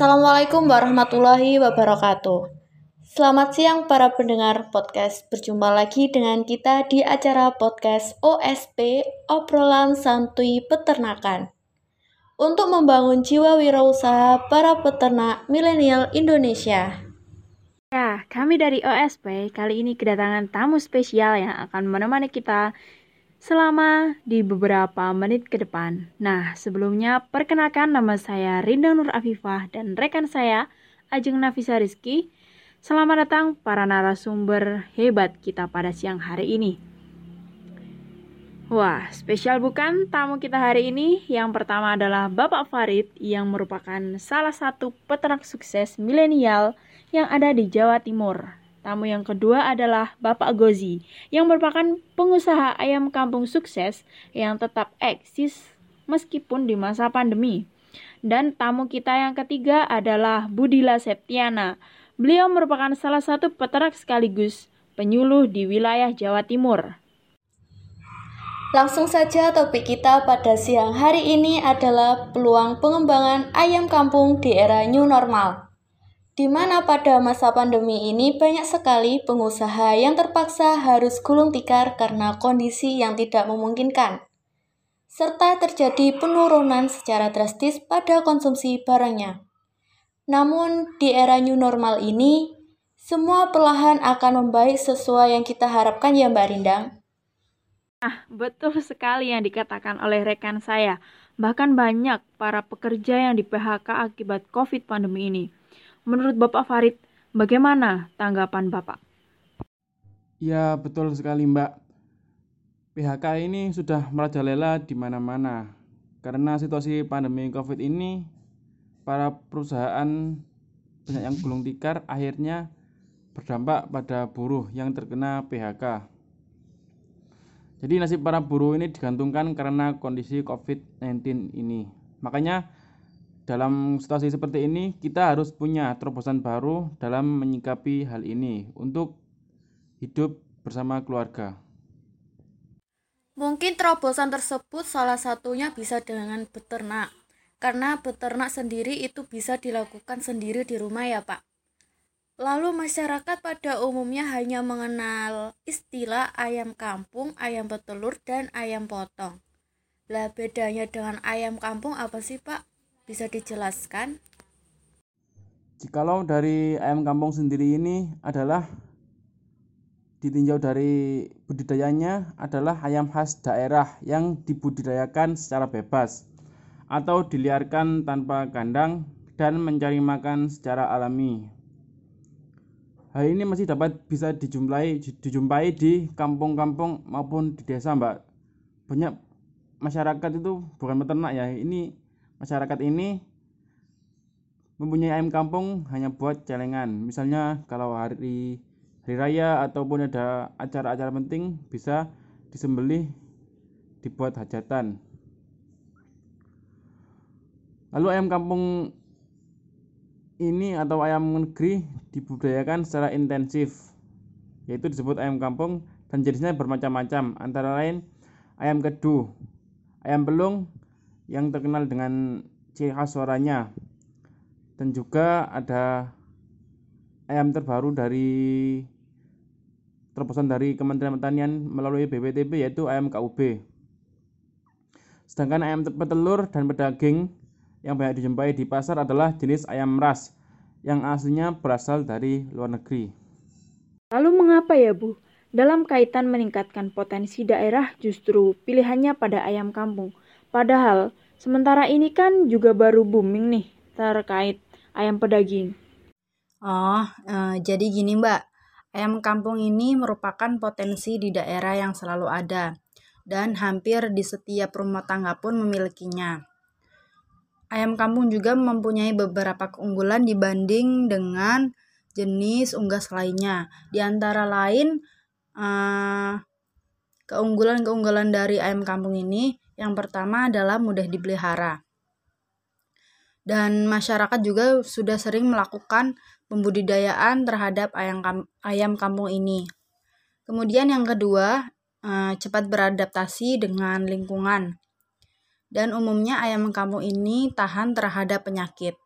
Assalamualaikum warahmatullahi wabarakatuh. Selamat siang para pendengar podcast. Berjumpa lagi dengan kita di acara podcast OSP Obrolan Santuy Peternakan. Untuk membangun jiwa wirausaha para peternak milenial Indonesia. Ya, kami dari OSP kali ini kedatangan tamu spesial yang akan menemani kita selama di beberapa menit ke depan. Nah, sebelumnya perkenalkan nama saya Rinda Nur Afifah dan rekan saya Ajeng Nafisa Rizky Selamat datang para narasumber hebat kita pada siang hari ini. Wah, spesial bukan tamu kita hari ini? Yang pertama adalah Bapak Farid yang merupakan salah satu peternak sukses milenial yang ada di Jawa Timur. Tamu yang kedua adalah Bapak Gozi yang merupakan pengusaha ayam kampung sukses yang tetap eksis meskipun di masa pandemi. Dan tamu kita yang ketiga adalah Budila Septiana Beliau merupakan salah satu peternak sekaligus penyuluh di wilayah Jawa Timur. Langsung saja topik kita pada siang hari ini adalah peluang pengembangan ayam kampung di era new normal. Di mana pada masa pandemi ini banyak sekali pengusaha yang terpaksa harus gulung tikar karena kondisi yang tidak memungkinkan. Serta terjadi penurunan secara drastis pada konsumsi barangnya. Namun di era new normal ini, semua perlahan akan membaik sesuai yang kita harapkan ya Mbak Rindang. Nah, betul sekali yang dikatakan oleh rekan saya. Bahkan banyak para pekerja yang di PHK akibat COVID pandemi ini. Menurut Bapak Farid, bagaimana tanggapan Bapak? Ya, betul sekali Mbak. PHK ini sudah merajalela di mana-mana. Karena situasi pandemi COVID ini para perusahaan banyak yang gulung tikar akhirnya berdampak pada buruh yang terkena PHK. Jadi nasib para buruh ini digantungkan karena kondisi COVID-19 ini. Makanya dalam situasi seperti ini kita harus punya terobosan baru dalam menyikapi hal ini untuk hidup bersama keluarga. Mungkin terobosan tersebut salah satunya bisa dengan beternak karena beternak sendiri itu bisa dilakukan sendiri di rumah ya Pak. Lalu masyarakat pada umumnya hanya mengenal istilah ayam kampung, ayam petelur, dan ayam potong. Lah bedanya dengan ayam kampung apa sih Pak? Bisa dijelaskan? Jikalau dari ayam kampung sendiri ini adalah ditinjau dari budidayanya adalah ayam khas daerah yang dibudidayakan secara bebas atau diliarkan tanpa kandang dan mencari makan secara alami. Hal ini masih dapat bisa dijumpai dijumpai di kampung-kampung maupun di desa, Mbak. Banyak masyarakat itu bukan peternak ya. Ini masyarakat ini mempunyai ayam kampung hanya buat celengan. Misalnya kalau hari hari raya ataupun ada acara-acara penting bisa disembelih dibuat hajatan. Lalu ayam kampung ini atau ayam negeri dibudidayakan secara intensif, yaitu disebut ayam kampung dan jenisnya bermacam-macam, antara lain ayam kedu, ayam belung yang terkenal dengan ciri khas suaranya, dan juga ada ayam terbaru dari terobosan dari Kementerian Pertanian melalui BPTB yaitu ayam KUB. Sedangkan ayam petelur dan pedaging yang banyak dijumpai di pasar adalah jenis ayam ras yang aslinya berasal dari luar negeri. Lalu mengapa ya Bu? Dalam kaitan meningkatkan potensi daerah justru pilihannya pada ayam kampung. Padahal sementara ini kan juga baru booming nih terkait ayam pedaging. Oh, eh, jadi gini Mbak, ayam kampung ini merupakan potensi di daerah yang selalu ada dan hampir di setiap rumah tangga pun memilikinya. Ayam kampung juga mempunyai beberapa keunggulan dibanding dengan jenis unggas lainnya. Di antara lain, keunggulan keunggulan-keunggulan dari ayam kampung ini yang pertama adalah mudah dipelihara. Dan masyarakat juga sudah sering melakukan pembudidayaan terhadap ayam, ayam kampung ini. Kemudian yang kedua, eh, cepat beradaptasi dengan lingkungan. Dan umumnya ayam kampung ini tahan terhadap penyakit.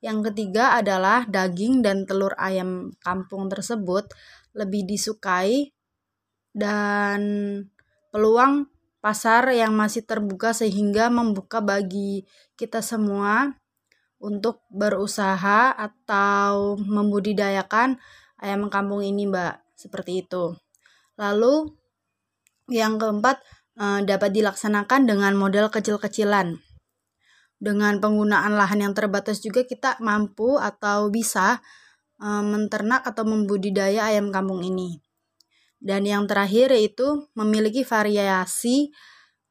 Yang ketiga adalah daging dan telur ayam kampung tersebut lebih disukai dan peluang pasar yang masih terbuka sehingga membuka bagi kita semua untuk berusaha atau membudidayakan ayam kampung ini, Mbak. Seperti itu. Lalu yang keempat eh, dapat dilaksanakan dengan model kecil-kecilan. Dengan penggunaan lahan yang terbatas juga kita mampu atau bisa eh, menternak atau membudidaya ayam kampung ini. Dan yang terakhir yaitu memiliki variasi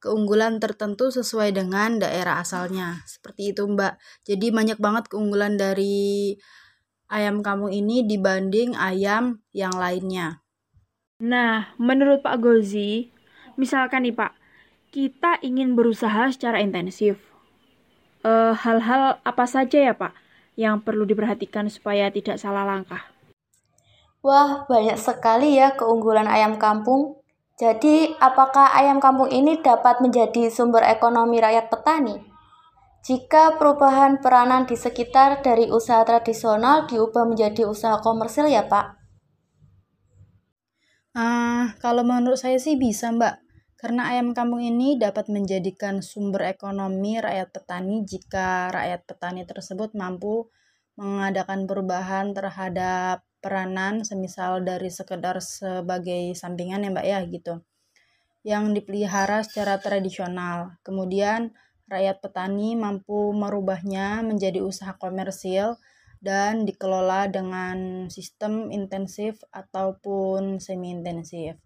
keunggulan tertentu sesuai dengan daerah asalnya. Seperti itu, Mbak. Jadi banyak banget keunggulan dari ayam kampung ini dibanding ayam yang lainnya. Nah, menurut Pak Gozi, misalkan nih Pak, kita ingin berusaha secara intensif. Eh, hal-hal uh, apa saja ya Pak yang perlu diperhatikan supaya tidak salah langkah? Wah, banyak sekali ya keunggulan ayam kampung. Jadi, apakah ayam kampung ini dapat menjadi sumber ekonomi rakyat petani? Jika perubahan peranan di sekitar dari usaha tradisional diubah menjadi usaha komersil ya Pak? Uh, kalau menurut saya sih bisa Mbak. Karena ayam kampung ini dapat menjadikan sumber ekonomi rakyat petani jika rakyat petani tersebut mampu mengadakan perubahan terhadap peranan semisal dari sekedar sebagai sampingan ya mbak ya gitu yang dipelihara secara tradisional kemudian rakyat petani mampu merubahnya menjadi usaha komersil dan dikelola dengan sistem intensif ataupun semi intensif.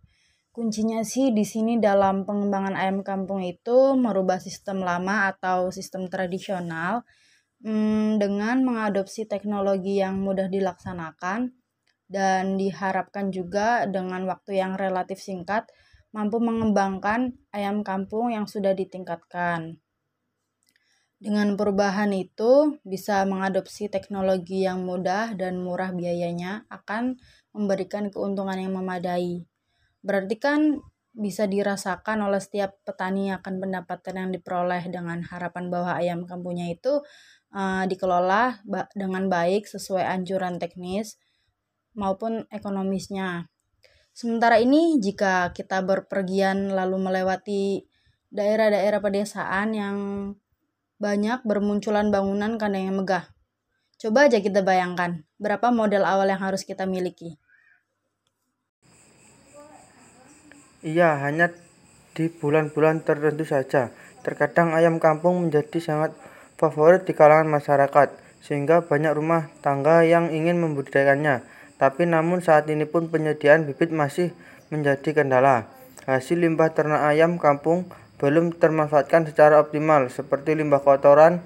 Kuncinya sih di sini dalam pengembangan ayam kampung itu merubah sistem lama atau sistem tradisional hmm, dengan mengadopsi teknologi yang mudah dilaksanakan dan diharapkan juga dengan waktu yang relatif singkat mampu mengembangkan ayam kampung yang sudah ditingkatkan. Dengan perubahan itu, bisa mengadopsi teknologi yang mudah dan murah biayanya akan memberikan keuntungan yang memadai. Berarti kan bisa dirasakan oleh setiap petani akan pendapatan yang diperoleh dengan harapan bahwa ayam kampungnya itu uh, dikelola dengan baik sesuai anjuran teknis maupun ekonomisnya. Sementara ini jika kita berpergian lalu melewati daerah-daerah pedesaan yang banyak bermunculan bangunan kandang yang megah. Coba aja kita bayangkan, berapa model awal yang harus kita miliki. Iya, hanya di bulan-bulan tertentu saja. Terkadang ayam kampung menjadi sangat favorit di kalangan masyarakat, sehingga banyak rumah tangga yang ingin membudidayakannya. Tapi namun saat ini pun penyediaan bibit masih menjadi kendala. Hasil limbah ternak ayam kampung belum termanfaatkan secara optimal seperti limbah kotoran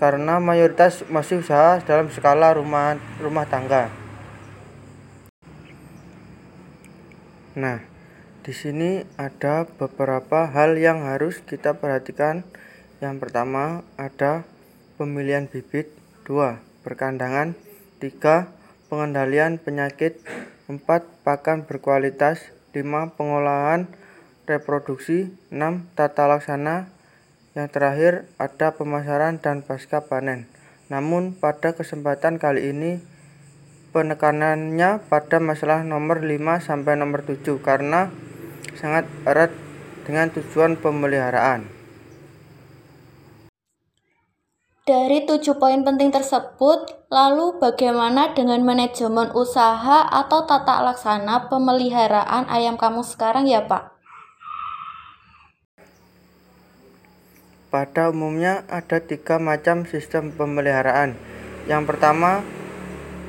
karena mayoritas masih usaha dalam skala rumah rumah tangga. Nah, di sini ada beberapa hal yang harus kita perhatikan. Yang pertama ada pemilihan bibit, dua perkandangan, tiga pengendalian penyakit, 4 pakan berkualitas, 5 pengolahan reproduksi, 6 tata laksana, yang terakhir ada pemasaran dan pasca panen. Namun pada kesempatan kali ini penekanannya pada masalah nomor 5 sampai nomor 7 karena sangat erat dengan tujuan pemeliharaan. Dari tujuh poin penting tersebut, lalu bagaimana dengan manajemen usaha atau tata laksana pemeliharaan ayam kamu sekarang ya Pak? Pada umumnya ada tiga macam sistem pemeliharaan. Yang pertama,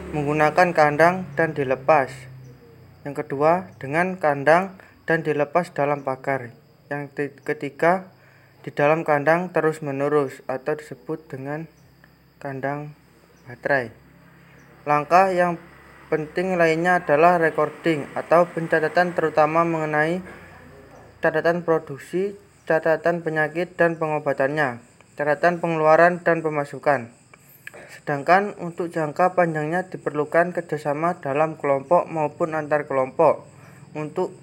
menggunakan kandang dan dilepas. Yang kedua, dengan kandang dan dilepas dalam pagar. Yang ketiga, di dalam kandang terus-menerus atau disebut dengan kandang baterai. Langkah yang penting lainnya adalah recording atau pencatatan terutama mengenai catatan produksi, catatan penyakit dan pengobatannya. catatan pengeluaran dan pemasukan. Sedangkan untuk jangka panjangnya diperlukan kerjasama dalam kelompok maupun antar kelompok untuk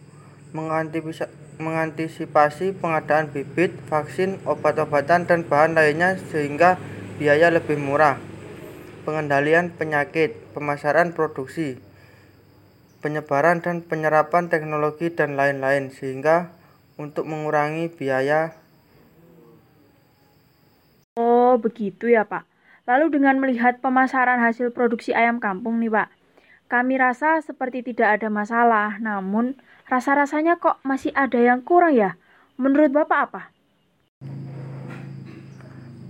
mengantisipasi pengadaan bibit, vaksin, obat-obatan, dan bahan lainnya sehingga biaya lebih murah. Pengendalian penyakit, pemasaran produksi, penyebaran dan penyerapan teknologi dan lain-lain sehingga untuk mengurangi biaya. Oh, begitu ya, Pak. Lalu dengan melihat pemasaran hasil produksi ayam kampung nih, Pak. Kami rasa seperti tidak ada masalah, namun rasa-rasanya kok masih ada yang kurang ya? Menurut Bapak apa?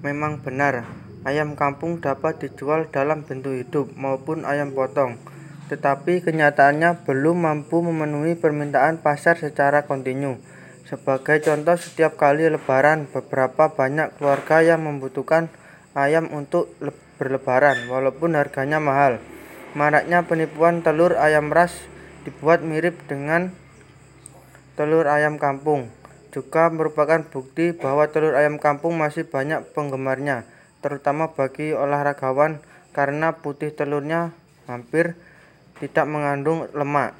Memang benar, ayam kampung dapat dijual dalam bentuk hidup maupun ayam potong tetapi kenyataannya belum mampu memenuhi permintaan pasar secara kontinu. Sebagai contoh, setiap kali lebaran, beberapa banyak keluarga yang membutuhkan ayam untuk berlebaran, walaupun harganya mahal. Maraknya penipuan telur ayam ras dibuat mirip dengan telur ayam kampung. Juga merupakan bukti bahwa telur ayam kampung masih banyak penggemarnya, terutama bagi olahragawan karena putih telurnya hampir tidak mengandung lemak.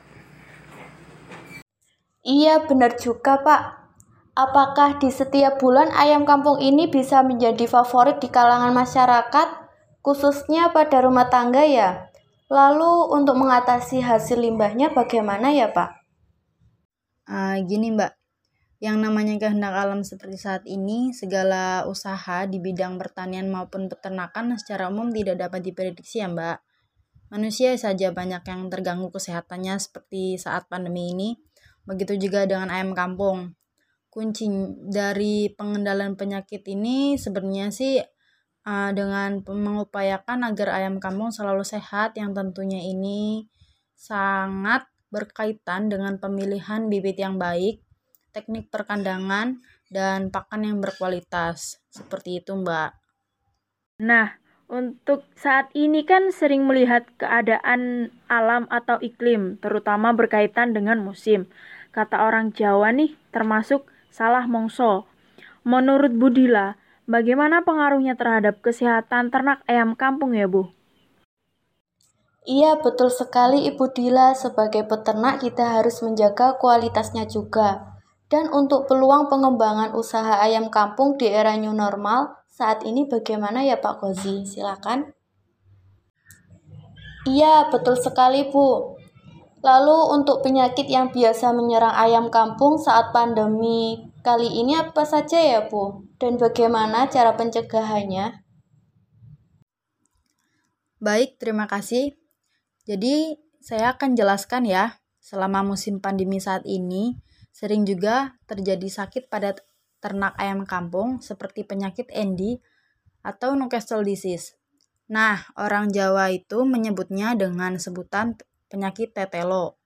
Iya, benar juga, Pak. Apakah di setiap bulan ayam kampung ini bisa menjadi favorit di kalangan masyarakat, khususnya pada rumah tangga ya? Lalu untuk mengatasi hasil limbahnya bagaimana ya, Pak? Uh, gini, Mbak. Yang namanya kehendak alam seperti saat ini, segala usaha di bidang pertanian maupun peternakan secara umum tidak dapat diprediksi ya, Mbak. Manusia saja banyak yang terganggu kesehatannya seperti saat pandemi ini. Begitu juga dengan ayam kampung. Kunci dari pengendalian penyakit ini sebenarnya sih uh, dengan mengupayakan agar ayam kampung selalu sehat yang tentunya ini sangat berkaitan dengan pemilihan bibit yang baik, teknik perkandangan, dan pakan yang berkualitas. Seperti itu, Mbak. Nah, untuk saat ini kan sering melihat keadaan alam atau iklim, terutama berkaitan dengan musim. Kata orang Jawa nih, termasuk salah mongso. Menurut Budila, bagaimana pengaruhnya terhadap kesehatan ternak ayam kampung ya, Bu? Iya, betul sekali Ibu Dila. Sebagai peternak kita harus menjaga kualitasnya juga. Dan untuk peluang pengembangan usaha ayam kampung di era new normal, saat ini bagaimana ya Pak Gozi? Silakan. Iya, betul sekali Bu. Lalu untuk penyakit yang biasa menyerang ayam kampung saat pandemi kali ini apa saja ya Bu? Dan bagaimana cara pencegahannya? Baik, terima kasih. Jadi, saya akan jelaskan ya, selama musim pandemi saat ini, sering juga terjadi sakit pada ternak ayam kampung seperti penyakit endi atau Newcastle disease. Nah, orang Jawa itu menyebutnya dengan sebutan penyakit tetelo.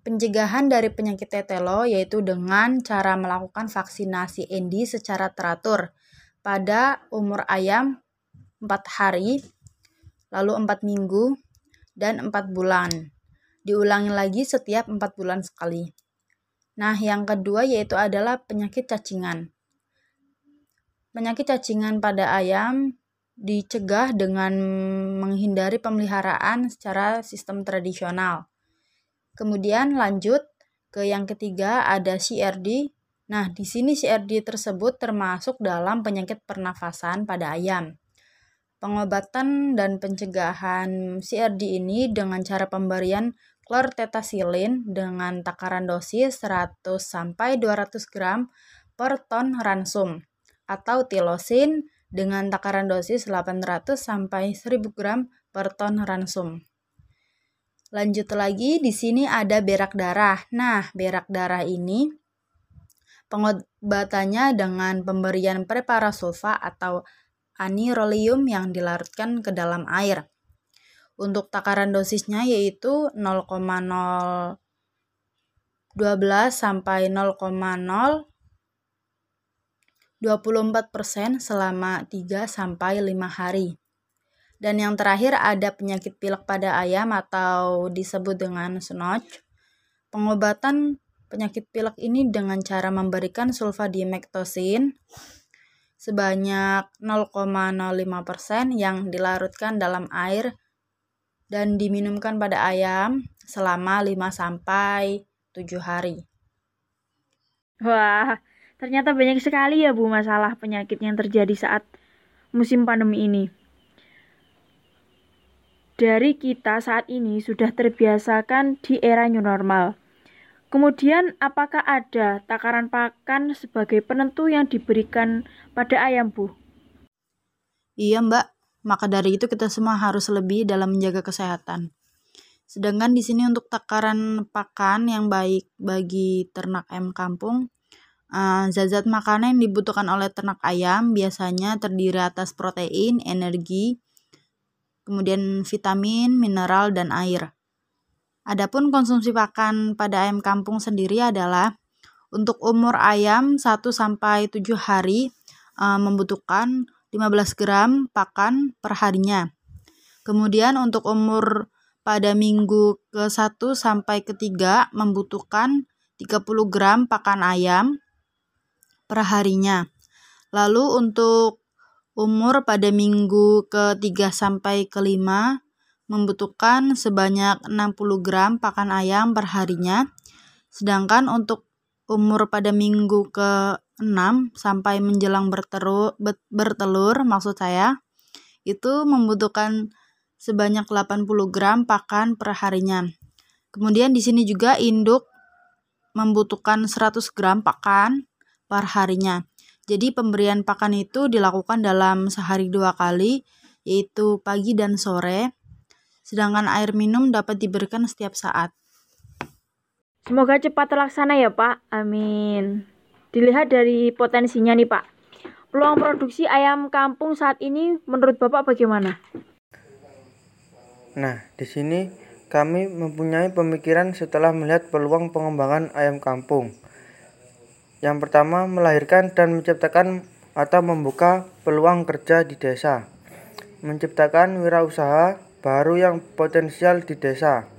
Pencegahan dari penyakit tetelo yaitu dengan cara melakukan vaksinasi endi secara teratur pada umur ayam 4 hari, lalu 4 minggu, dan 4 bulan. Diulangi lagi setiap 4 bulan sekali. Nah, yang kedua yaitu adalah penyakit cacingan. Penyakit cacingan pada ayam dicegah dengan menghindari pemeliharaan secara sistem tradisional. Kemudian lanjut ke yang ketiga ada CRD. Nah, di sini CRD tersebut termasuk dalam penyakit pernafasan pada ayam. Pengobatan dan pencegahan CRD ini dengan cara pemberian chlortetasilin dengan takaran dosis 100 sampai 200 gram per ton ransum atau tilosin dengan takaran dosis 800 sampai 1000 gram per ton ransum. Lanjut lagi di sini ada berak darah. Nah, berak darah ini pengobatannya dengan pemberian preparasulfa atau anirolium yang dilarutkan ke dalam air. Untuk takaran dosisnya yaitu 0,012 sampai 0,024% selama 3 sampai 5 hari. Dan yang terakhir ada penyakit pilek pada ayam atau disebut dengan snotch. Pengobatan penyakit pilek ini dengan cara memberikan sulfadimektosin sebanyak 0,05% yang dilarutkan dalam air dan diminumkan pada ayam selama 5 sampai 7 hari. Wah, ternyata banyak sekali ya Bu masalah penyakit yang terjadi saat musim pandemi ini. Dari kita saat ini sudah terbiasakan di era new normal. Kemudian, apakah ada takaran pakan sebagai penentu yang diberikan pada ayam, Bu? Iya, Mbak. Maka dari itu kita semua harus lebih dalam menjaga kesehatan. Sedangkan di sini untuk takaran pakan yang baik bagi ternak ayam kampung, uh, zat-zat makanan yang dibutuhkan oleh ternak ayam biasanya terdiri atas protein, energi, kemudian vitamin, mineral, dan air. Adapun konsumsi pakan pada ayam kampung sendiri adalah untuk umur ayam 1 sampai 7 hari e, membutuhkan 15 gram pakan per harinya. Kemudian untuk umur pada minggu ke-1 sampai ke-3 membutuhkan 30 gram pakan ayam per harinya. Lalu untuk umur pada minggu ke-3 sampai ke-5 membutuhkan sebanyak 60 gram pakan ayam per harinya. Sedangkan untuk umur pada minggu ke-6 sampai menjelang bertelur, bertelur maksud saya, itu membutuhkan sebanyak 80 gram pakan per harinya. Kemudian di sini juga induk membutuhkan 100 gram pakan per harinya. Jadi pemberian pakan itu dilakukan dalam sehari dua kali, yaitu pagi dan sore sedangkan air minum dapat diberikan setiap saat. Semoga cepat terlaksana ya Pak, amin. Dilihat dari potensinya nih Pak, peluang produksi ayam kampung saat ini menurut Bapak bagaimana? Nah, di sini kami mempunyai pemikiran setelah melihat peluang pengembangan ayam kampung. Yang pertama, melahirkan dan menciptakan atau membuka peluang kerja di desa. Menciptakan wirausaha baru yang potensial di desa,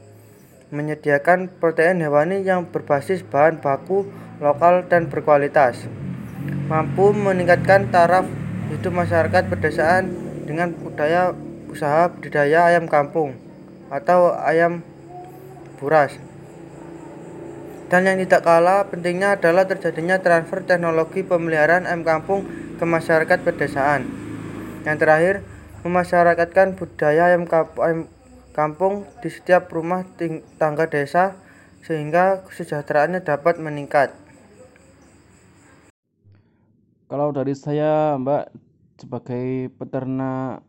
menyediakan protein hewani yang berbasis bahan baku lokal dan berkualitas, mampu meningkatkan taraf hidup masyarakat pedesaan dengan budaya usaha budidaya ayam kampung atau ayam buras. Dan yang tidak kalah pentingnya adalah terjadinya transfer teknologi pemeliharaan ayam kampung ke masyarakat pedesaan. Yang terakhir, memasyarakatkan budaya ayam kampung di setiap rumah tangga desa sehingga kesejahteraannya dapat meningkat. Kalau dari saya, Mbak, sebagai peternak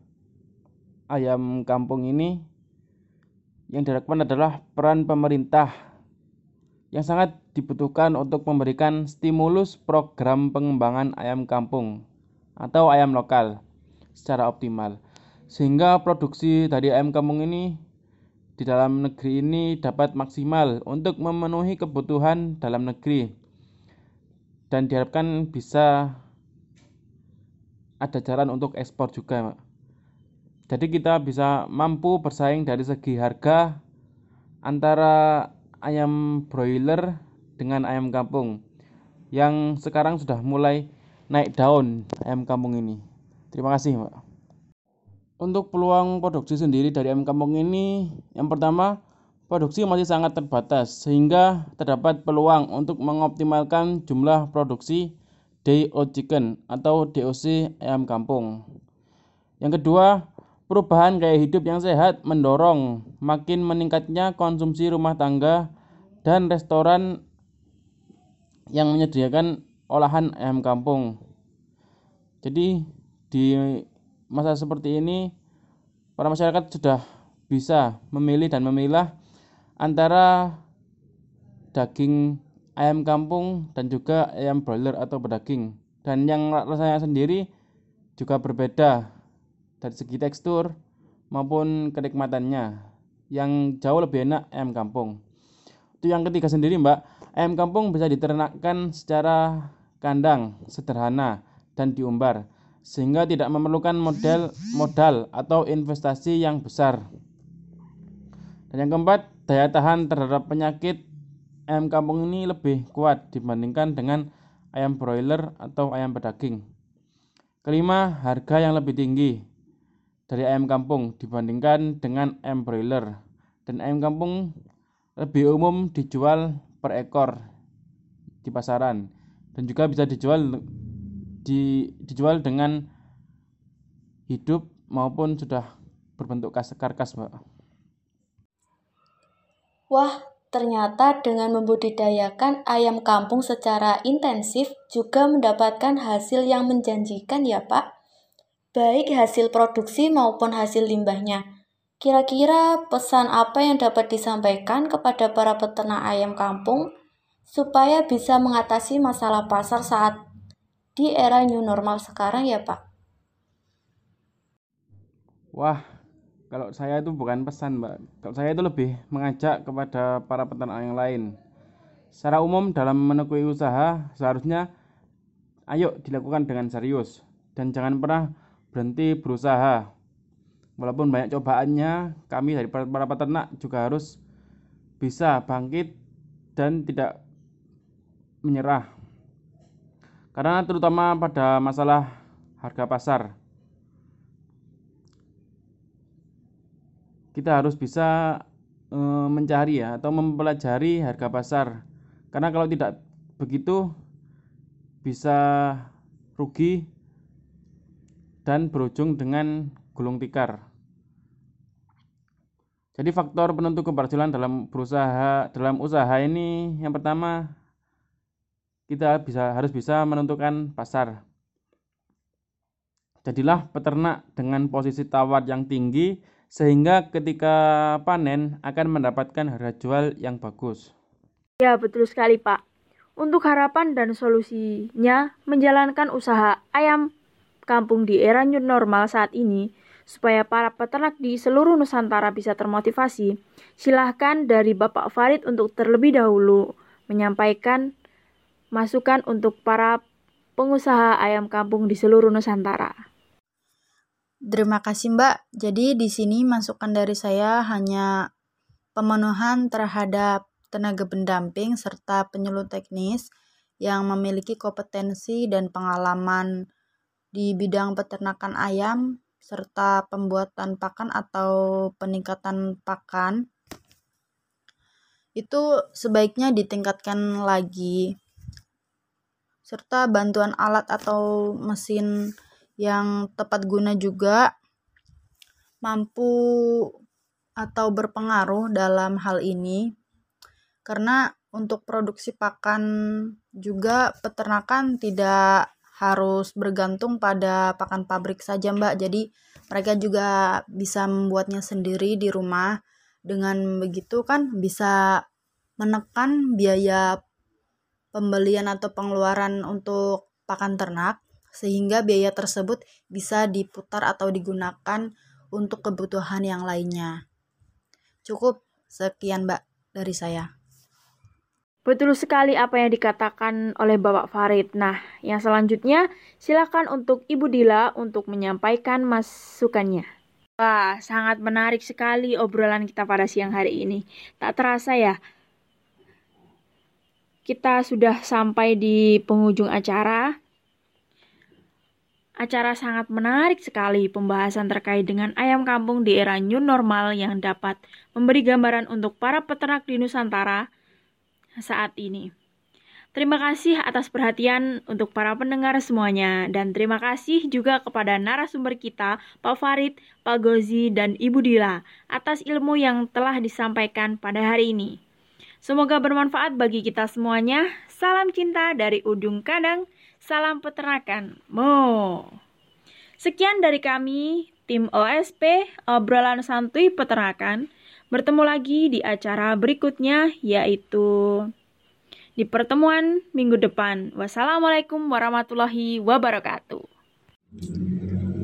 ayam kampung ini yang diharapkan adalah peran pemerintah yang sangat dibutuhkan untuk memberikan stimulus program pengembangan ayam kampung atau ayam lokal secara optimal sehingga produksi dari ayam kampung ini di dalam negeri ini dapat maksimal untuk memenuhi kebutuhan dalam negeri. Dan diharapkan bisa ada jalan untuk ekspor juga jadi kita bisa mampu bersaing dari segi harga antara ayam broiler dengan ayam kampung yang sekarang sudah mulai naik daun ayam kampung ini. Terima kasih Mbak untuk peluang produksi sendiri dari ayam kampung ini, yang pertama, produksi masih sangat terbatas sehingga terdapat peluang untuk mengoptimalkan jumlah produksi DO chicken atau DOC ayam kampung. Yang kedua, perubahan gaya hidup yang sehat mendorong makin meningkatnya konsumsi rumah tangga dan restoran yang menyediakan olahan ayam kampung. Jadi di masa seperti ini para masyarakat sudah bisa memilih dan memilah antara daging ayam kampung dan juga ayam broiler atau berdaging dan yang rasanya sendiri juga berbeda dari segi tekstur maupun kenikmatannya. Yang jauh lebih enak ayam kampung. Itu yang ketiga sendiri mbak ayam kampung bisa diternakkan secara kandang sederhana dan diumbar sehingga tidak memerlukan model modal atau investasi yang besar. Dan yang keempat, daya tahan terhadap penyakit ayam kampung ini lebih kuat dibandingkan dengan ayam broiler atau ayam pedaging. Kelima, harga yang lebih tinggi dari ayam kampung dibandingkan dengan ayam broiler. Dan ayam kampung lebih umum dijual per ekor di pasaran dan juga bisa dijual di, dijual dengan hidup maupun sudah berbentuk karkas, Mbak. Wah, ternyata dengan membudidayakan ayam kampung secara intensif juga mendapatkan hasil yang menjanjikan ya, Pak. Baik hasil produksi maupun hasil limbahnya. Kira-kira pesan apa yang dapat disampaikan kepada para peternak ayam kampung supaya bisa mengatasi masalah pasar saat di era new normal sekarang ya Pak? Wah, kalau saya itu bukan pesan Mbak. Kalau saya itu lebih mengajak kepada para peternak yang lain. Secara umum dalam menekuni usaha seharusnya ayo dilakukan dengan serius dan jangan pernah berhenti berusaha walaupun banyak cobaannya kami dari para peternak juga harus bisa bangkit dan tidak menyerah karena terutama pada masalah harga pasar kita harus bisa e, mencari ya atau mempelajari harga pasar karena kalau tidak begitu bisa rugi dan berujung dengan gulung tikar. Jadi faktor penentu keberhasilan dalam berusaha dalam usaha ini yang pertama kita bisa harus bisa menentukan pasar. Jadilah peternak dengan posisi tawar yang tinggi sehingga ketika panen akan mendapatkan harga jual yang bagus. Ya, betul sekali, Pak. Untuk harapan dan solusinya menjalankan usaha ayam kampung di era new normal saat ini, supaya para peternak di seluruh Nusantara bisa termotivasi, silahkan dari Bapak Farid untuk terlebih dahulu menyampaikan masukan untuk para pengusaha ayam kampung di seluruh Nusantara. Terima kasih Mbak. Jadi di sini masukan dari saya hanya pemenuhan terhadap tenaga pendamping serta penyuluh teknis yang memiliki kompetensi dan pengalaman di bidang peternakan ayam serta pembuatan pakan atau peningkatan pakan itu sebaiknya ditingkatkan lagi serta bantuan alat atau mesin yang tepat guna juga mampu atau berpengaruh dalam hal ini karena untuk produksi pakan juga peternakan tidak harus bergantung pada pakan pabrik saja Mbak. Jadi mereka juga bisa membuatnya sendiri di rumah. Dengan begitu kan bisa menekan biaya pembelian atau pengeluaran untuk pakan ternak sehingga biaya tersebut bisa diputar atau digunakan untuk kebutuhan yang lainnya. Cukup sekian Mbak dari saya. Betul sekali apa yang dikatakan oleh Bapak Farid. Nah, yang selanjutnya silakan untuk Ibu Dila untuk menyampaikan masukannya. Wah, sangat menarik sekali obrolan kita pada siang hari ini. Tak terasa ya, kita sudah sampai di penghujung acara. Acara sangat menarik sekali pembahasan terkait dengan ayam kampung di era new normal yang dapat memberi gambaran untuk para peternak di Nusantara saat ini. Terima kasih atas perhatian untuk para pendengar semuanya dan terima kasih juga kepada narasumber kita Pak Farid, Pak Gozi, dan Ibu Dila atas ilmu yang telah disampaikan pada hari ini. Semoga bermanfaat bagi kita semuanya. Salam cinta dari Udung Kadang, salam peternakan. Mo. Sekian dari kami, tim OSP, obrolan santuy peternakan. Bertemu lagi di acara berikutnya yaitu di pertemuan minggu depan. Wassalamualaikum warahmatullahi wabarakatuh.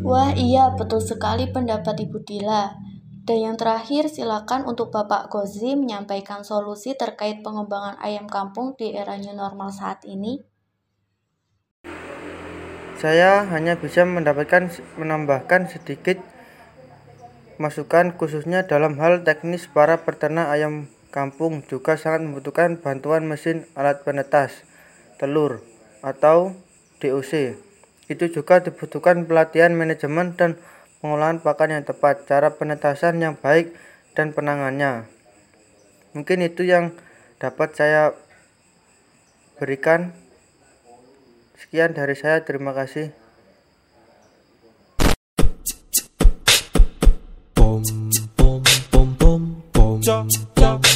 Wah iya betul sekali pendapat Ibu Dila. Dan yang terakhir silakan untuk Bapak Gozi menyampaikan solusi terkait pengembangan ayam kampung di era new normal saat ini. Saya hanya bisa mendapatkan menambahkan sedikit masukan khususnya dalam hal teknis para peternak ayam kampung juga sangat membutuhkan bantuan mesin alat penetas telur atau DOC. Itu juga dibutuhkan pelatihan manajemen dan pengolahan pakan yang tepat, cara penetasan yang baik, dan penangannya. Mungkin itu yang dapat saya berikan. Sekian dari saya, terima kasih. Boom, boom, boom, boom, boom.